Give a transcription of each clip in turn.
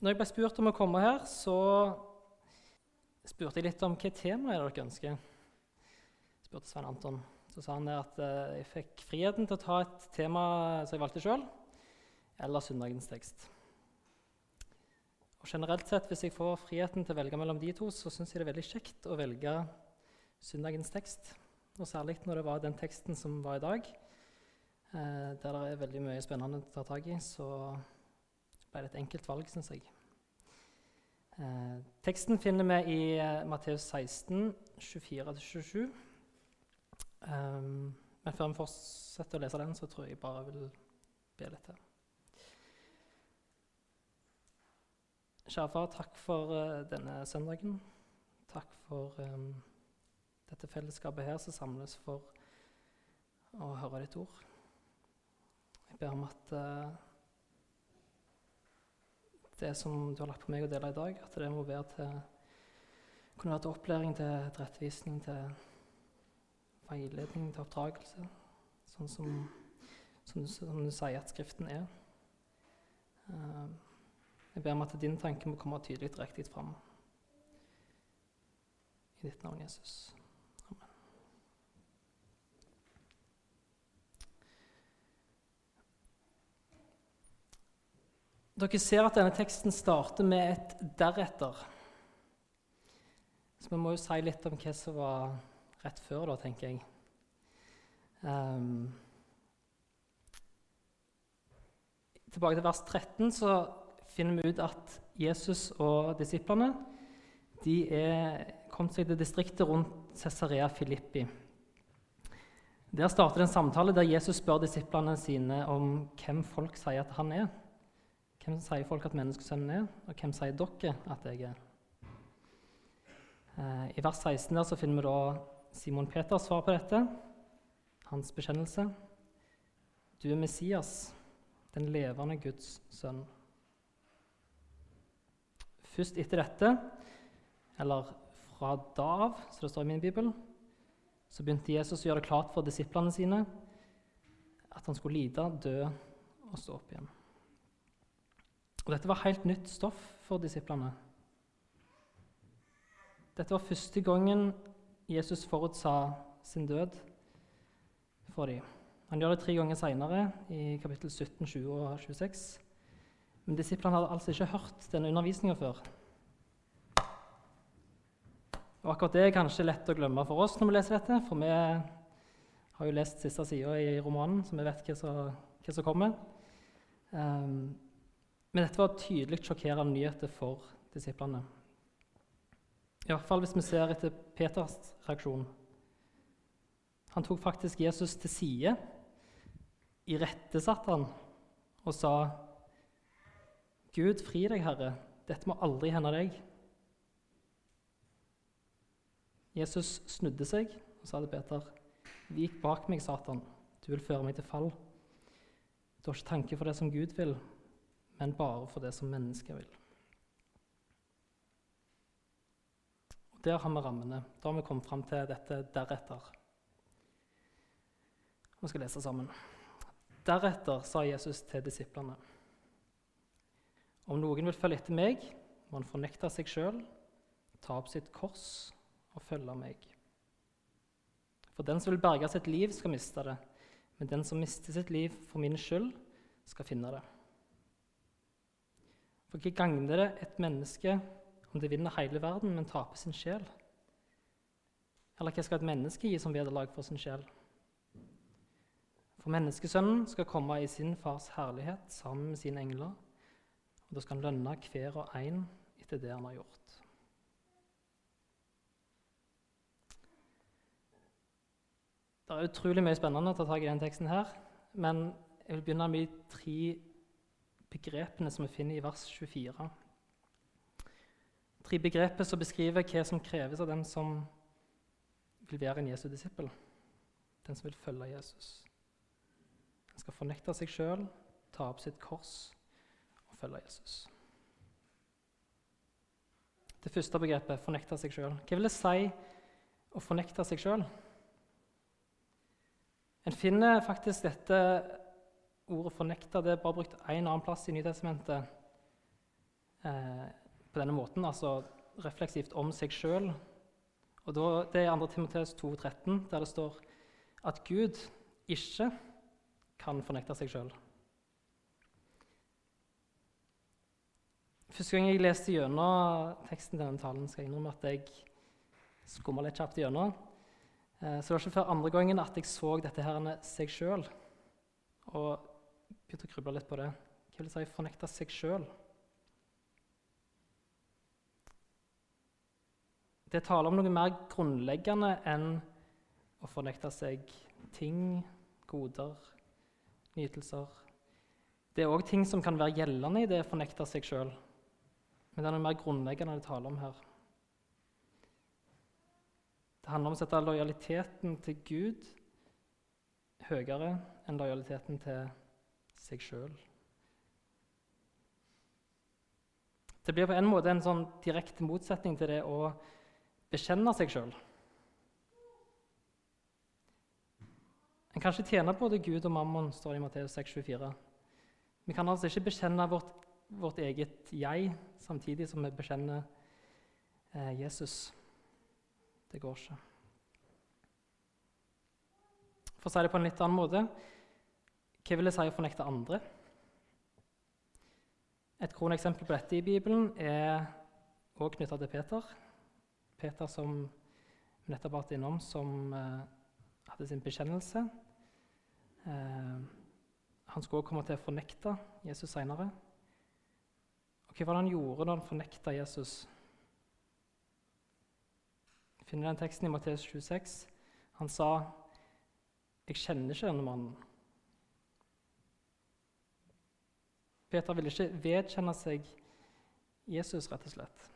når jeg ble spurt om å komme her, så spurte jeg litt om hva tema er dere ønsker. Jeg spurte Svein Anton. Så sa han at eh, jeg fikk friheten til å ta et tema som jeg valgte sjøl, eller søndagens tekst. Og generelt sett, Hvis jeg får friheten til å velge mellom de to, så syns jeg det er veldig kjekt å velge søndagens tekst. Og særlig når det var den teksten som var i dag, eh, der det er veldig mye spennende å ta tak i, så det et enkelt valg, syns jeg. Eh, teksten finner vi i eh, Matteus 16, 24-27. Um, men før vi fortsetter å lese den, så tror jeg jeg bare vil be litt til. Kjære far, takk for uh, denne søndagen. Takk for um, dette fellesskapet her som samles for å høre ditt ord. Jeg ber om at uh, det som du har lagt på meg å dele i dag, at det må være til, kunne være til opplæring, til rettvisning, til veiledning, til oppdragelse. Sånn som, som, du, som du, sier at Skriften er. Uh, jeg ber om at din tanke må komme tydelig riktig fram. I ditt navn, Jesus. Dere ser at denne teksten starter med et 'deretter'. Så vi må jo si litt om hva som var rett før, da, tenker jeg. Um, tilbake til vers 13 så finner vi ut at Jesus og disiplene de er kommet seg til distriktet rundt Cesarea Filippi. Der starter en samtale der Jesus spør disiplene sine om hvem folk sier at han er. Hvem sier folk at menneskesønnen er, og hvem sier dere at jeg er? Eh, I vers 16 der så finner vi da Simon Peters svar på dette, hans bekjennelse. Du er Messias, den levende Guds sønn. Først etter dette, eller fra da av, som det står i min bibel, så begynte Jesus å gjøre det klart for disiplene sine at han skulle lide, dø og stå opp igjen. Og dette var helt nytt stoff for disiplene. Dette var første gangen Jesus forutsa sin død for dem. Han gjør det tre ganger seinere, i kapittel 17, 20 og 26. Men disiplene hadde altså ikke hørt denne undervisninga før. Og akkurat Det er kanskje lett å glemme for oss når vi leser dette, for vi har jo lest siste sida i romanen, så vi vet hva som, kommer. Um, men dette var tydelig sjokkerende nyheter for disiplene. fall hvis vi ser etter Peters reaksjon. Han tok faktisk Jesus til side, irettesatte han og sa, 'Gud, fri deg, Herre. Dette må aldri hende deg.' Jesus snudde seg og sa til Peter, 'Vik bak meg, Satan. Du vil føre meg til fall.' Du har ikke tanke for det som Gud vil, men bare for det som mennesker vil. Og Der har vi rammene. Da har vi kommet fram til dette deretter. Vi skal lese sammen. Deretter sa Jesus til disiplene.: Om noen vil følge etter meg, må han fornekte seg sjøl, ta opp sitt kors og følge meg. For den som vil berge sitt liv, skal miste det, men den som mister sitt liv for min skyld, skal finne det. For hva gagner det et menneske om det vinner hele verden, men taper sin sjel? Eller hva skal et menneske gi som vederlag for sin sjel? For menneskesønnen skal komme i sin fars herlighet sammen med sine engler, og da skal han lønne hver og en etter det han har gjort. Det er utrolig mye spennende å ta tak i denne teksten, her, men jeg vil begynne med tre begrepene som vi finner i vers 24. Tre begreper som beskriver hva som kreves av den som vil være en Jesu disippel. Den som vil følge Jesus. Den skal fornekte seg sjøl, ta opp sitt kors og følge Jesus. Det første begrepet fornekte seg sjøl. Hva vil det si å fornekte seg sjøl? En finner faktisk dette ordet 'fornekte' det er bare brukt én annen plass i Nytestamentet. eh, på denne måten, altså refleksivt om seg sjøl. Det er 2. Timoteus 2,13, der det står at Gud ikke kan fornekte seg sjøl. Første gang jeg leste gjennom teksten til denne talen, skal jeg innrømme at jeg skumma litt kjapt gjennom. Eh, så det var ikke før andre gangen at jeg så dette her seg sjøl, og begynte å gruble litt på det. Hva vil det si fornekte seg sjøl? Det taler om noe mer grunnleggende enn å fornekte seg ting, goder, nytelser. Det er òg ting som kan være gjeldende i det å fornekte seg sjøl. Men det er noe mer grunnleggende det taler om her. Det handler om å sette lojaliteten til Gud høyere enn lojaliteten til seg sjøl. Det blir på en måte en sånn direkte motsetning til det å bekjenne seg sjøl. En kan ikke tjene både Gud og mammon, står det i Matteus 6,24. Vi kan altså ikke bekjenne vårt, vårt, eget jeg samtidig som vi bekjenner eh, Jesus. Det går ikke. For å si det på en litt annen måte hva vil det si å fornekte andre? Et kroneksempel på dette i Bibelen er også knytta til Peter. Peter som nettopp har vært innom, som eh, hadde sin bekjennelse. Eh, han skulle også komme til å fornekte Jesus seinere. Hva var det han gjorde da han fornekta Jesus? Jeg finner den teksten i Matteus 26. Han sa, 'Jeg kjenner ikke denne mannen'. Peter ville ikke vedkjenne seg Jesus, rett og slett.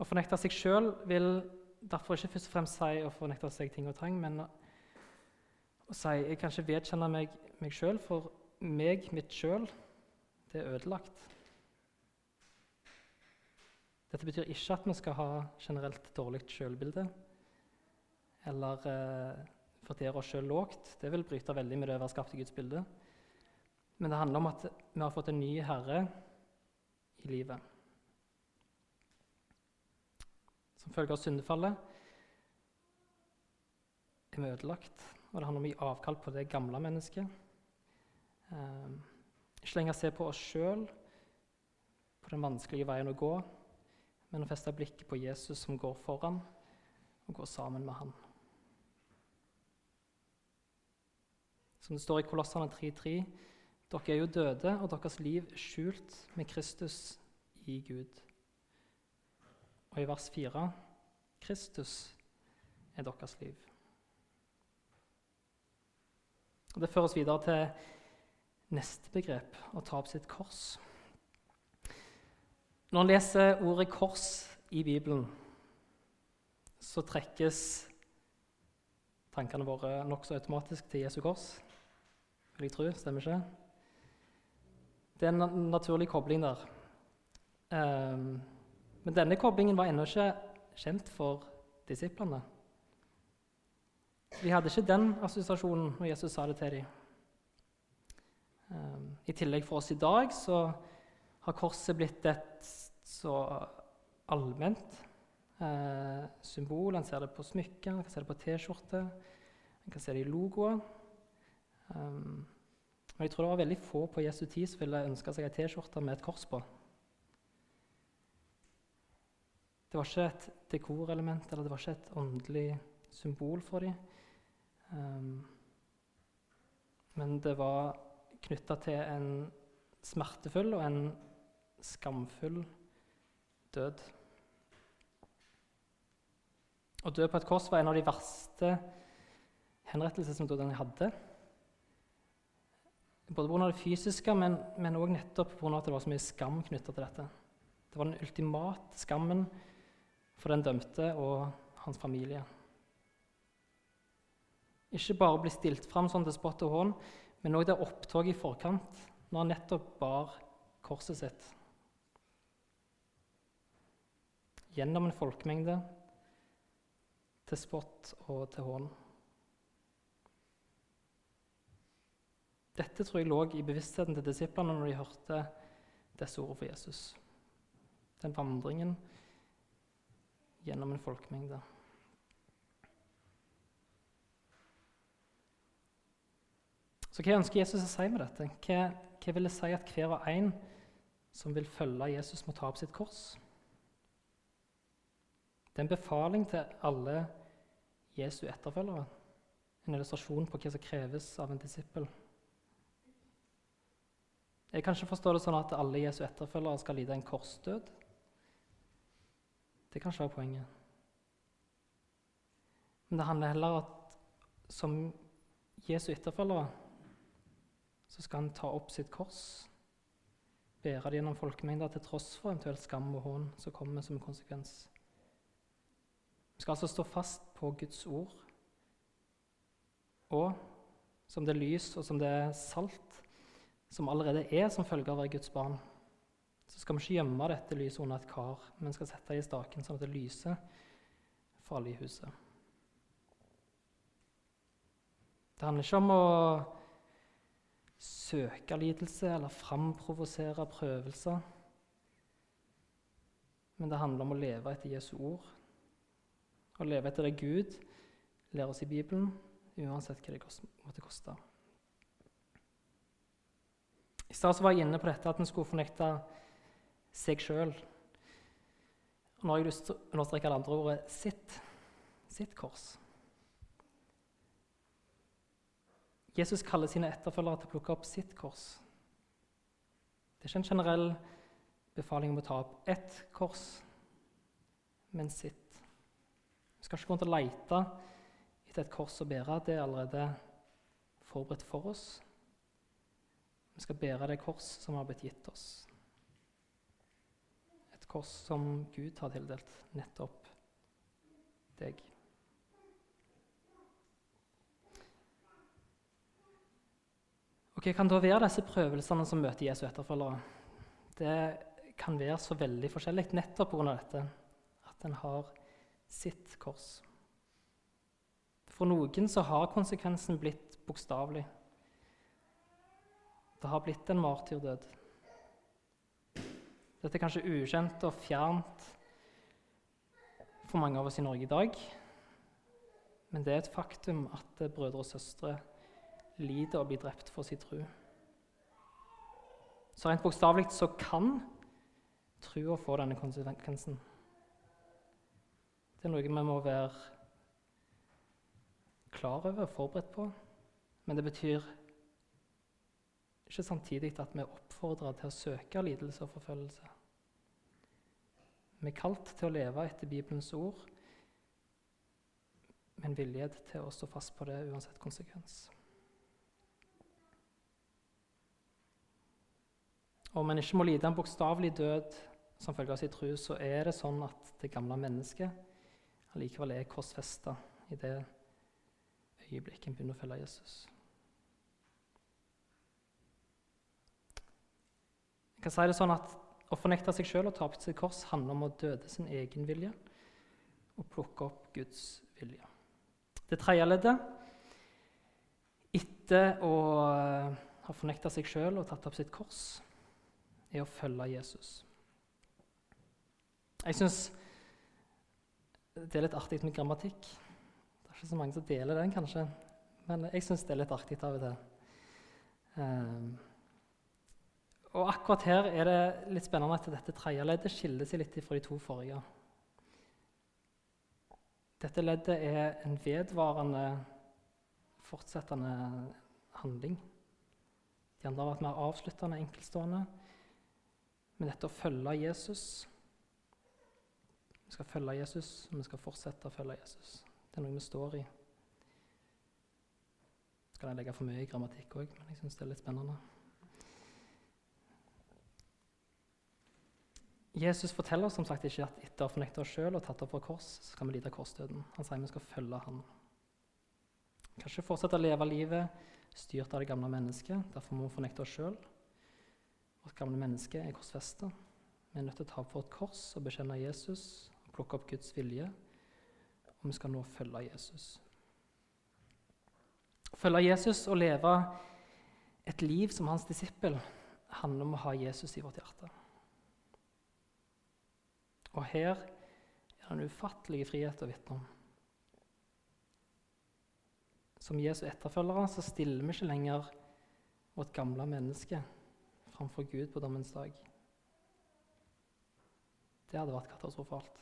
Å fornekte seg sjøl vil derfor ikke først og fremst si å fornekte seg ting og tang, men å si jeg kan ikke vedkjenne meg meg sjøl, for meg, mitt sjøl, det er ødelagt. Dette betyr ikke at vi skal ha generelt dårlig sjølbilde eller eh, vurdere oss sjøl lågt. Det vil bryte veldig med det å være skapt i Guds bilde. Men det handler om at vi har fått en ny herre i livet. Som følge av syndefallet er vi ødelagt, og det handler om å gi avkall på det gamle mennesket. Eh, ikke lenger se på oss sjøl, på den vanskelige veien å gå, men å feste blikket på Jesus som går foran, og gå sammen med han. Som det står i Kolossene 3.3.: Dere er jo døde, og deres liv er skjult med Kristus i Gud. Og i vers 4 Kristus er deres liv. Og Det fører oss videre til neste begrep å ta opp sitt kors. Når en leser ordet 'kors' i Bibelen, så trekkes tankene våre nokså automatisk til Jesu kors. Vil jeg tro. Stemmer ikke? Det er en naturlig kobling der. Um, men denne koblingen var ennå ikke kjent for disiplene. De hadde ikke den assosiasjonen når Jesus sa det til dem. Um, I tillegg for oss i dag så har korset blitt et så allment uh, symbol. En ser det på smykker, en kan se det på T-skjorter, en kan se det i logoer. Um, men jeg tror det var veldig få på Jesu tid som ville ønska seg ei T-skjorte med et kors på. Det var ikke et dekorelement eller det var ikke et åndelig symbol for dem. Um, men det var knytta til en smertefull og en skamfull død. Å dø på et kors var en av de verste henrettelsesmetodene jeg hadde. Både pga. det fysiske, men, men også nettopp pga. at det var så mye skam knytta til dette. Det var den ultimate skammen for den dømte og hans familie. Ikke bare å bli stilt fram sånn til spott og hån, men òg det opptoget i forkant, når han nettopp bar korset sitt. Gjennom en folkemengde, til spott og til hån. Dette tror jeg lå i bevisstheten til disiplene når de hørte disse ordene fra Jesus. Den vandringen gjennom en folkemengde. Så hva ønsker Jesus å si med dette? Hva, hva vil det si at hver og en som vil følge Jesus, må ta opp sitt kors? Det er en befaling til alle Jesu etterfølgere. En illustrasjon på hva som kreves av en disippel. Jeg kan ikke forstå det sånn at alle Jesu etterfølgere skal lide en korsdød. Det kan ikke være poenget. Men det handler heller om at som Jesu etterfølgere så skal han ta opp sitt kors, bære det gjennom folkemengder til tross for eventuell skam og hån som kommer som en konsekvens. Vi skal altså stå fast på Guds ord. Og som det er lys og som det er salt, som allerede er som følge av å være Guds barn, så skal vi ikke gjemme dette lyset under et kar, men skal sette det i staken sånn at det lyser for alle i huset. Det handler ikke om å søke lidelse eller framprovosere prøvelser. Men det handler om å leve etter Jesu ord. Å leve etter det Gud lærer oss i Bibelen, uansett hva det måtte koste. I stad var jeg inne på dette at en skulle fornekte seg sjøl. Nå har jeg lyst til å understreke det andre ordet sitt. Sitt kors. Jesus kaller sine etterfølgere til å plukke opp sitt kors. Det er ikke en generell befaling om å ta opp ett kors, men sitt. Vi skal ikke gå rundt og lete etter et kors å bære. Det er allerede forberedt for oss. Vi skal bære det kors som har blitt gitt oss. Et kors som Gud har tildelt nettopp deg. Og Hva kan da være disse prøvelsene som møter Jesu etterfølgere? Det kan være så veldig forskjellig nettopp pga. dette, at en har sitt kors. For noen så har konsekvensen blitt bokstavelig. Det har blitt en martyrdød. Dette er kanskje ukjent og fjernt for mange av oss i Norge i dag. Men det er et faktum at brødre og søstre lider og blir drept for sin tro. Så rent bokstavelig så kan trua få denne konsekvensen. Det er noe vi må være klar over og forberedt på. Men det betyr ikke samtidig at vi er oppfordra til å søke lidelse og forfølgelse. Vi er kalt til å leve etter Bibelens ord, med en vilje til å stå fast på det uansett konsekvens. Om en ikke må lide en bokstavelig død som følge av sin tro, så er det sånn at det gamle mennesket allikevel er korsfesta i det øyeblikket en begynner å følge Jesus. Jeg kan si det sånn at Å fornekte seg sjøl og ta opp sitt kors handler om å døde sin egen vilje og plukke opp Guds vilje. Det tredje leddet, etter å ha fornekta seg sjøl og tatt opp sitt kors, er å følge Jesus. Jeg syns det er litt artig med grammatikk. Det er ikke så mange som deler den, kanskje, men jeg syns det er litt artig av og til. Um, og akkurat her er det litt spennende at dette tredje leddet skiller seg litt fra de to forrige. Dette leddet er en vedvarende, fortsettende handling. De andre har vært mer avsluttende, enkeltstående Men dette å følge Jesus. Vi skal følge Jesus, og vi skal fortsette å følge Jesus. Det er noe vi står i. Skal jeg legge for mye i grammatikk òg, men jeg syns det er litt spennende. Jesus forteller som sagt ikke at etter å ha fornekta oss sjøl og tatt opp vår kors, så skal vi lide korsdøden. Han sier vi skal følge ham. Kanskje fortsette å leve livet styrt av det gamle mennesket. Derfor må vi fornekte oss sjøl Vårt gamle menneske er korsfesta. Vi er nødt til å ta opp vårt kors og bekjenne Jesus og plukke opp Guds vilje. Og vi skal nå følge Jesus. Å følge Jesus og leve Et liv som hans disippel handler om å ha Jesus i vårt hjerte. Og her er det en ufattelig frihet å vitne om. Som Jesu etterfølgere så stiller vi ikke lenger vårt gamle menneske framfor Gud på dommens dag. Det hadde vært katastrofalt.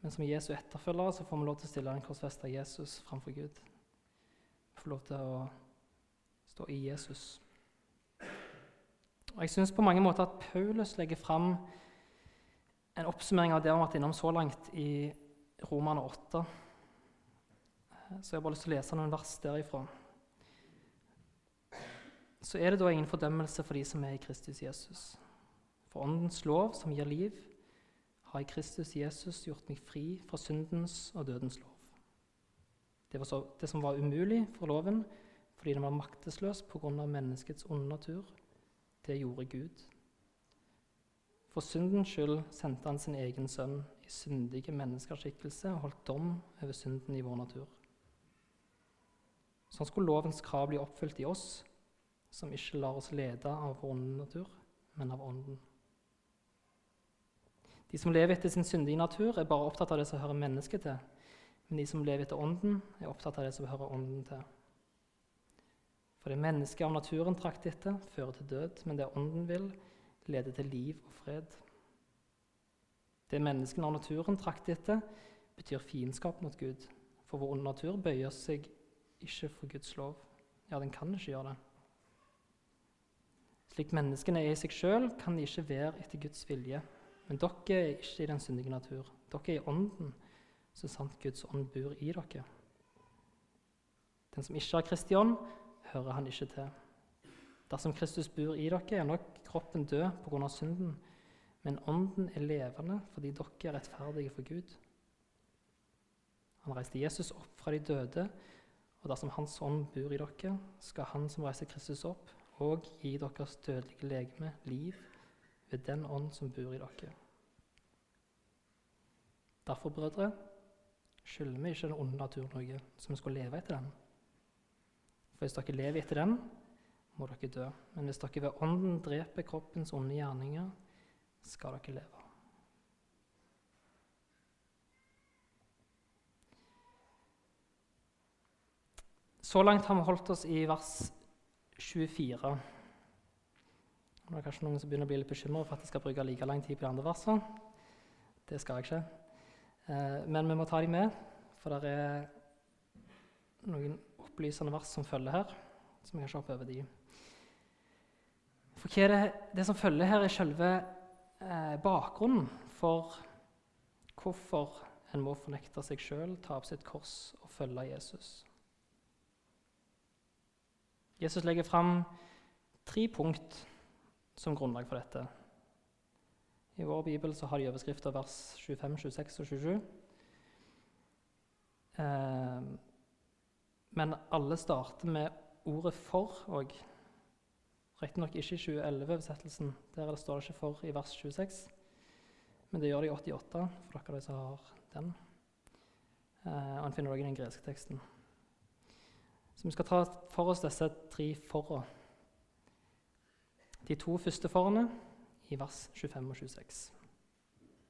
Men som Jesu etterfølgere så får vi lov til å stille en korsfesta Jesus framfor Gud. Vi får lov til å stå i Jesus. Og Jeg syns på mange måter at Paulus legger fram en oppsummering av det vi har vært innom så langt i Romane 8. Så jeg har bare lyst til å lese noen vers derifra. Så er det da ingen fordømmelse for de som er i Kristus Jesus. For Åndens lov, som gir liv, har i Kristus Jesus gjort meg fri fra syndens og dødens lov. Det, var så, det som var umulig for loven fordi den var maktesløs pga. menneskets onde natur, det gjorde Gud. For syndens skyld sendte han sin egen sønn i syndige menneskeskikkelse og holdt dom over synden i vår natur. Sånn skulle lovens krav bli oppfylt i oss, som ikke lar oss lede av vår natur, men av Ånden. De som lever etter sin syndige natur, er bare opptatt av det som hører mennesket til. Men de som lever etter Ånden, er opptatt av det som hører Ånden til. For det mennesket av naturen trakter etter, fører til død, men det Ånden vil, leder til liv og fred. Det menneskene av naturen trakter etter, betyr fiendskap mot Gud. For vår onde natur bøyer seg ikke for Guds lov. Ja, den kan ikke gjøre det. Slik menneskene er i seg sjøl, kan de ikke være etter Guds vilje. Men dere er ikke i den syndige natur. Dere er i Ånden, så sant Guds ånd bor i dere. Den som ikke har Kristi ånd, hører han ikke til. Dersom Kristus bor i dere, er nok kroppen død pga. synden, men ånden er levende fordi dere er rettferdige for Gud. Han reiste Jesus opp fra de døde og dersom Hans ånd bor i dere, skal Han som reiser Kristus opp, òg gi deres dødelige legeme liv ved den ånd som bor i dere. Derfor, brødre, skylder vi ikke den onde natur noe, som vi skal leve etter den. For hvis dere lever etter den, må dere dø. Men hvis dere ved ånden dreper kroppens onde gjerninger, skal dere leve. Så langt har vi holdt oss i vers 24. Det er kanskje noen som begynner å bli litt bekymra for at jeg skal bruke like lang tid på de andre versene. Det skal jeg ikke. Eh, men vi må ta dem med, for det er noen opplysende vers som følger her. Så vi kan se opp over de. For hva er det, det som følger her, er selve eh, bakgrunnen for hvorfor en må fornekte seg sjøl, ta opp sitt kors og følge Jesus. Jesus legger fram tre punkt som grunnlag for dette. I vår bibel så har de overskrifter vers 25, 26 og 27. Eh, men alle starter med ordet 'for' òg. Riktignok ikke i 2011-oversettelsen. Der står det ikke 'for' i vers 26. Men det gjør det i 88, for dere som har den. Eh, og En finner det òg i den greske teksten. Så vi skal ta for oss disse tre forra. De to første forene i vers 25 og 26.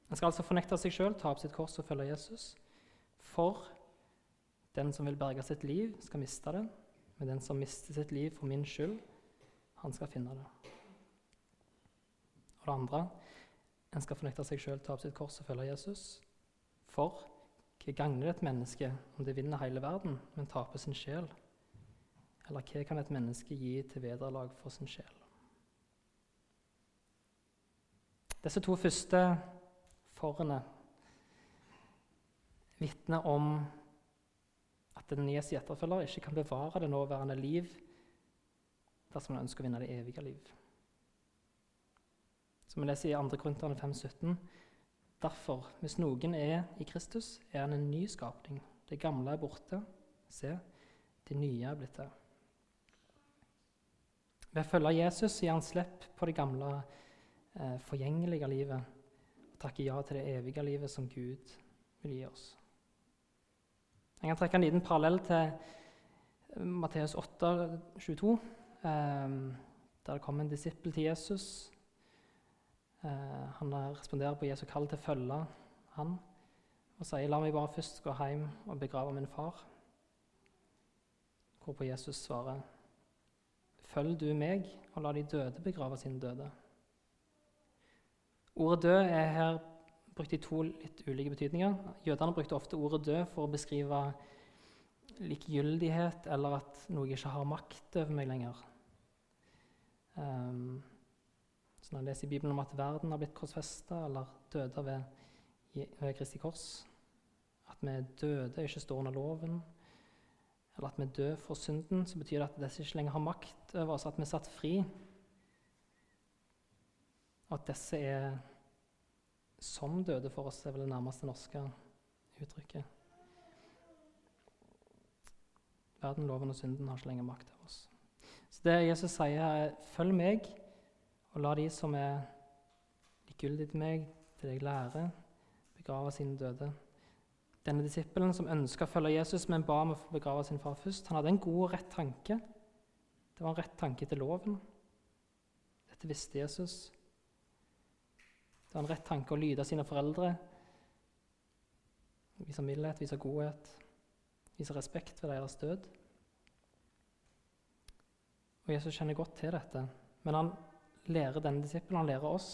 En skal altså fornekte seg sjøl, ta opp sitt kors og følge Jesus. For den som vil berge sitt liv, skal miste det. Men den som mister sitt liv for min skyld, han skal finne det. Og det andre en skal fornekte seg sjøl, ta opp sitt kors og følge Jesus. For hva gagner det et menneske om det vinner hele verden, men taper sin sjel? Eller hva kan et menneske gi til vederlag for sin sjel? Disse to første forene vitner om den nye etterfølger ikke kan bevare det nåværende liv dersom han ønsker å vinne det evige liv. Som vi leser i 2. Korinterne 5,17.: Derfor, hvis noen er i Kristus, er han en ny skapning. Det gamle er borte. Se, det nye er blitt til. Ved å følge Jesus gir han slipp på det gamle, eh, forgjengelige livet og takker ja til det evige livet som Gud vil gi oss. Jeg kan trekke en liten parallell til Matteus 8, 22, eh, der det kommer en disippel til Jesus. Eh, han responderer på Jesu kall til å følge han, og sier, 'La meg bare først gå hjem og begrave min far.' Hvorpå Jesus svarer, 'Følg du meg, og la de døde begrave sine døde.' Ordet 'død' er her brukt i to litt ulike betydninger. Jødene brukte ofte ordet 'død' for å beskrive likegyldighet eller at noe ikke har makt over meg lenger. Um, så når jeg leser i Bibelen om at verden har blitt korsfesta eller døde ved, ved Kristi kors, at vi døde, ikke står under loven, eller at vi er for synden, så betyr det at disse ikke lenger har makt over oss, at vi er satt fri. Og at disse er som døde for oss, er vel det nærmeste norske uttrykket. Verden, loven og synden har ikke lenger makt over oss. Så det Jesus sier, er følg meg, og la de som er likegyldige til meg, til deg lære, begrave sine døde. Denne disippelen som ønska å følge Jesus, men ba om å få begrave sin far først, han hadde en god og rett tanke. Det var en rett tanke til loven. Dette visste Jesus. Det var en rett tanke å lyde sine foreldre, vise mildhet, vise godhet, vise respekt ved deres død. Og Jesus kjenner godt til dette, men han lærer denne disippelen, han lærer oss,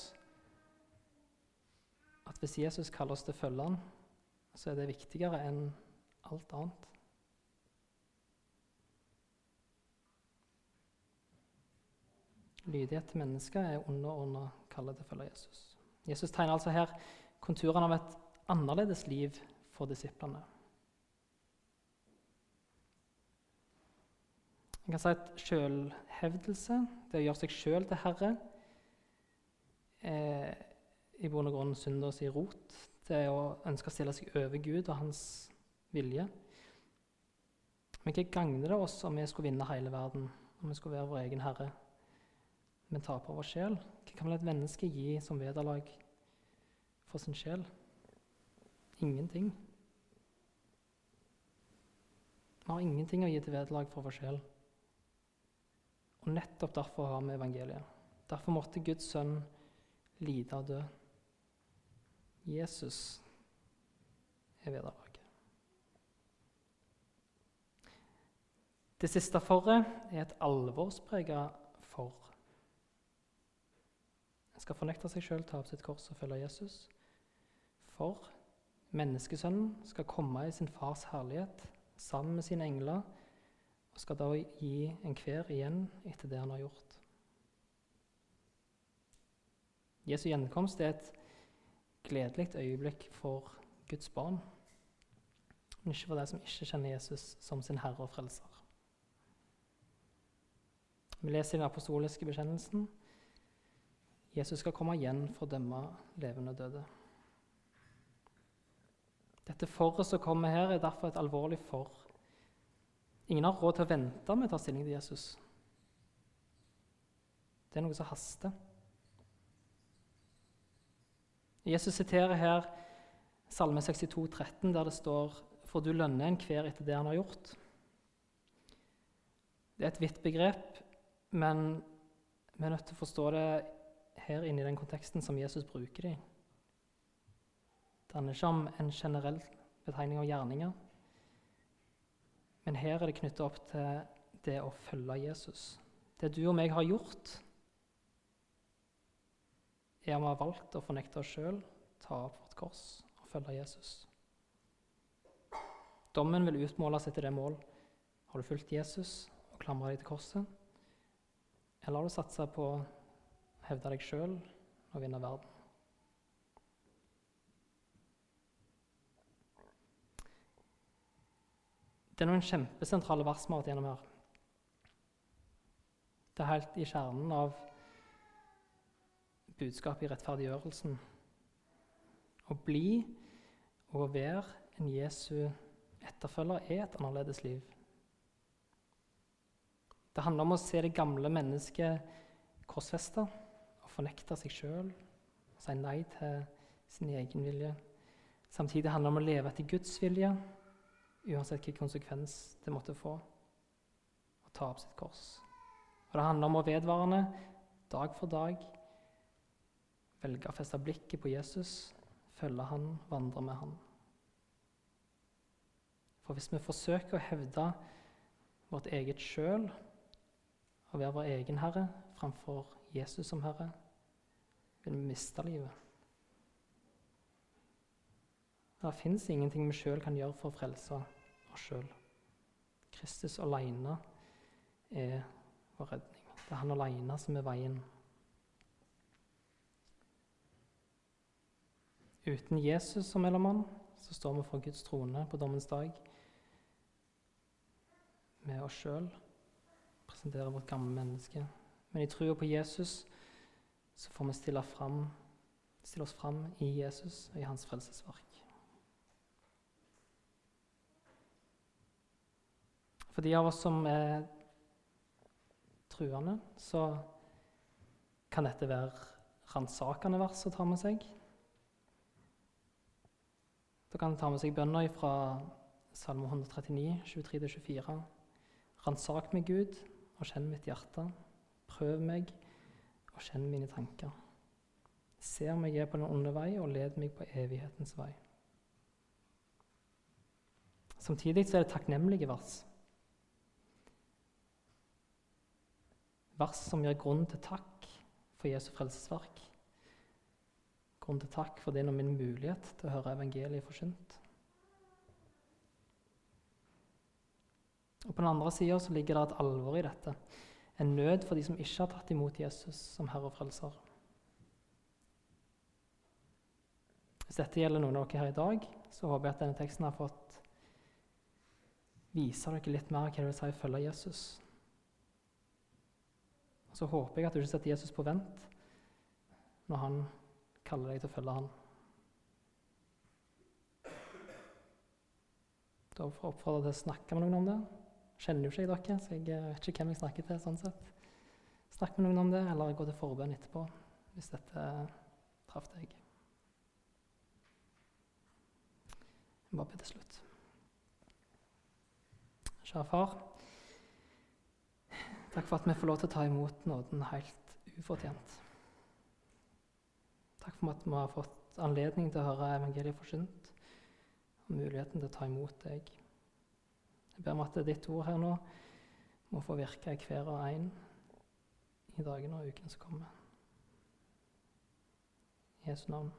at hvis Jesus kaller oss til å følge ham, så er det viktigere enn alt annet. Lydighet til mennesker er underordna kallet til å følge Jesus. Jesus tegner altså her konturene av et annerledes liv for disiplene. En kan si at selvhevdelse, det å gjøre seg sjøl til herre, er i bunn og grunn synders rot. Det er å ønske å stille seg over Gud og hans vilje. Men hva gagner det oss om vi skulle vinne hele verden, om vi skulle være vår egen herre, men på vår sjel? Hva kan vel et menneske gi som vederlag for sin sjel? Ingenting. Vi har ingenting å gi til vederlag for vår sjel. Og nettopp derfor har vi evangeliet. Derfor måtte Guds sønn lide og dø. Jesus er vederlaget. Det siste forret er et alvorsprega for. Skal fornekte seg sjøl, ta opp sitt kors og følge Jesus. For menneskesønnen skal komme i sin fars herlighet sammen med sine engler og skal da gi enhver igjen etter det han har gjort. Jesu gjenkomst er et gledelig øyeblikk for Guds barn, men ikke for de som ikke kjenner Jesus som sin herre og frelser. Vi leser i den apostoliske bekjennelsen Jesus skal komme igjen for å dømme levende og døde. Dette forret som kommer her, er derfor et alvorlig for. Ingen har råd til å vente med å ta stilling til Jesus. Det er noe som haster. Jesus siterer her Salme 62, 13, der det står For du lønner enhver etter det han har gjort. Det er et vidt begrep, men vi er nødt til å forstå det her inne i den konteksten som Jesus bruker dem. Det handler ikke om en generell betegning av gjerninger, men her er det knyttet opp til det å følge Jesus. Det du og meg har gjort, er om vi har valgt å fornekte oss sjøl, ta opp vårt kors og følge Jesus. Dommen vil utmåles etter det mål. Har du fulgt Jesus og klamra deg til korset? Eller har du satsa på hevde deg sjøl og vinne verden? Det er noen kjempesentrale vers vi har vært gjennom her. Det er helt i kjernen av budskapet i rettferdiggjørelsen. Å bli og å være en Jesu etterfølger er et annerledes liv. Det handler om å se det gamle mennesket korsfesta fornekte seg sjøl og si nei til sin egen vilje. Samtidig handler det om å leve etter Guds vilje, uansett hvilken konsekvens det måtte få. ta opp sitt kors. Og Det handler om å vedvarende, dag for dag, velge å feste blikket på Jesus, følge han, vandre med han. For hvis vi forsøker å hevde vårt eget sjøl og være vår egen herre framfor Jesus som herre, vil vi miste livet. Det fins ingenting vi sjøl kan gjøre for å frelse oss sjøl. Kristus alene er vår redning. Det er han alene som er veien. Uten Jesus som mellommann så står vi for Guds trone på dommens dag med oss sjøl, presenterer vårt gamle menneske. Men i trua på Jesus så får vi stille, fram, stille oss fram i Jesus og i hans frelsesverk. For de av oss som er truende, så kan dette være ransakende vers å ta med seg. Da kan en ta med seg bønner fra Salme 139, 23-24. Ransak meg, Gud, og kjenn mitt hjerte. Prøv meg og kjenn mine tanker. Se om jeg er på den onde vei, og led meg på evighetens vei. Samtidig så er det takknemlige vers. Vers som gir grunn til takk for Jesu frelsesverk. Grunn til takk for din og min mulighet til å høre evangeliet forkynt. Og På den andre sida ligger det et alvor i dette. En nød for de som ikke har tatt imot Jesus som Herre og Frelser. Hvis dette gjelder noen av dere her i dag, så håper jeg at denne teksten har fått vise dere litt mer hva det vil si å følge Jesus. Og så håper jeg at du ikke setter Jesus på vent når han kaller deg til å følge han. Da får jeg oppfordre til å snakke med noen om det kjenner jo ikke jeg dere, så jeg eh, vet ikke hvem jeg snakker til. sånn sett. Snakk med noen om det, eller gå til forbønn etterpå hvis dette traff deg. Jeg bare be til slutt. Kjære far. Takk for at vi får lov til å ta imot nåden helt ufortjent. Takk for at vi har fått anledning til å høre evangeliet forsynt og muligheten til å ta imot deg. Jeg ber om at ditt ord her nå må få virke hver og en i dagene og ukene som kommer. I Jesu navn.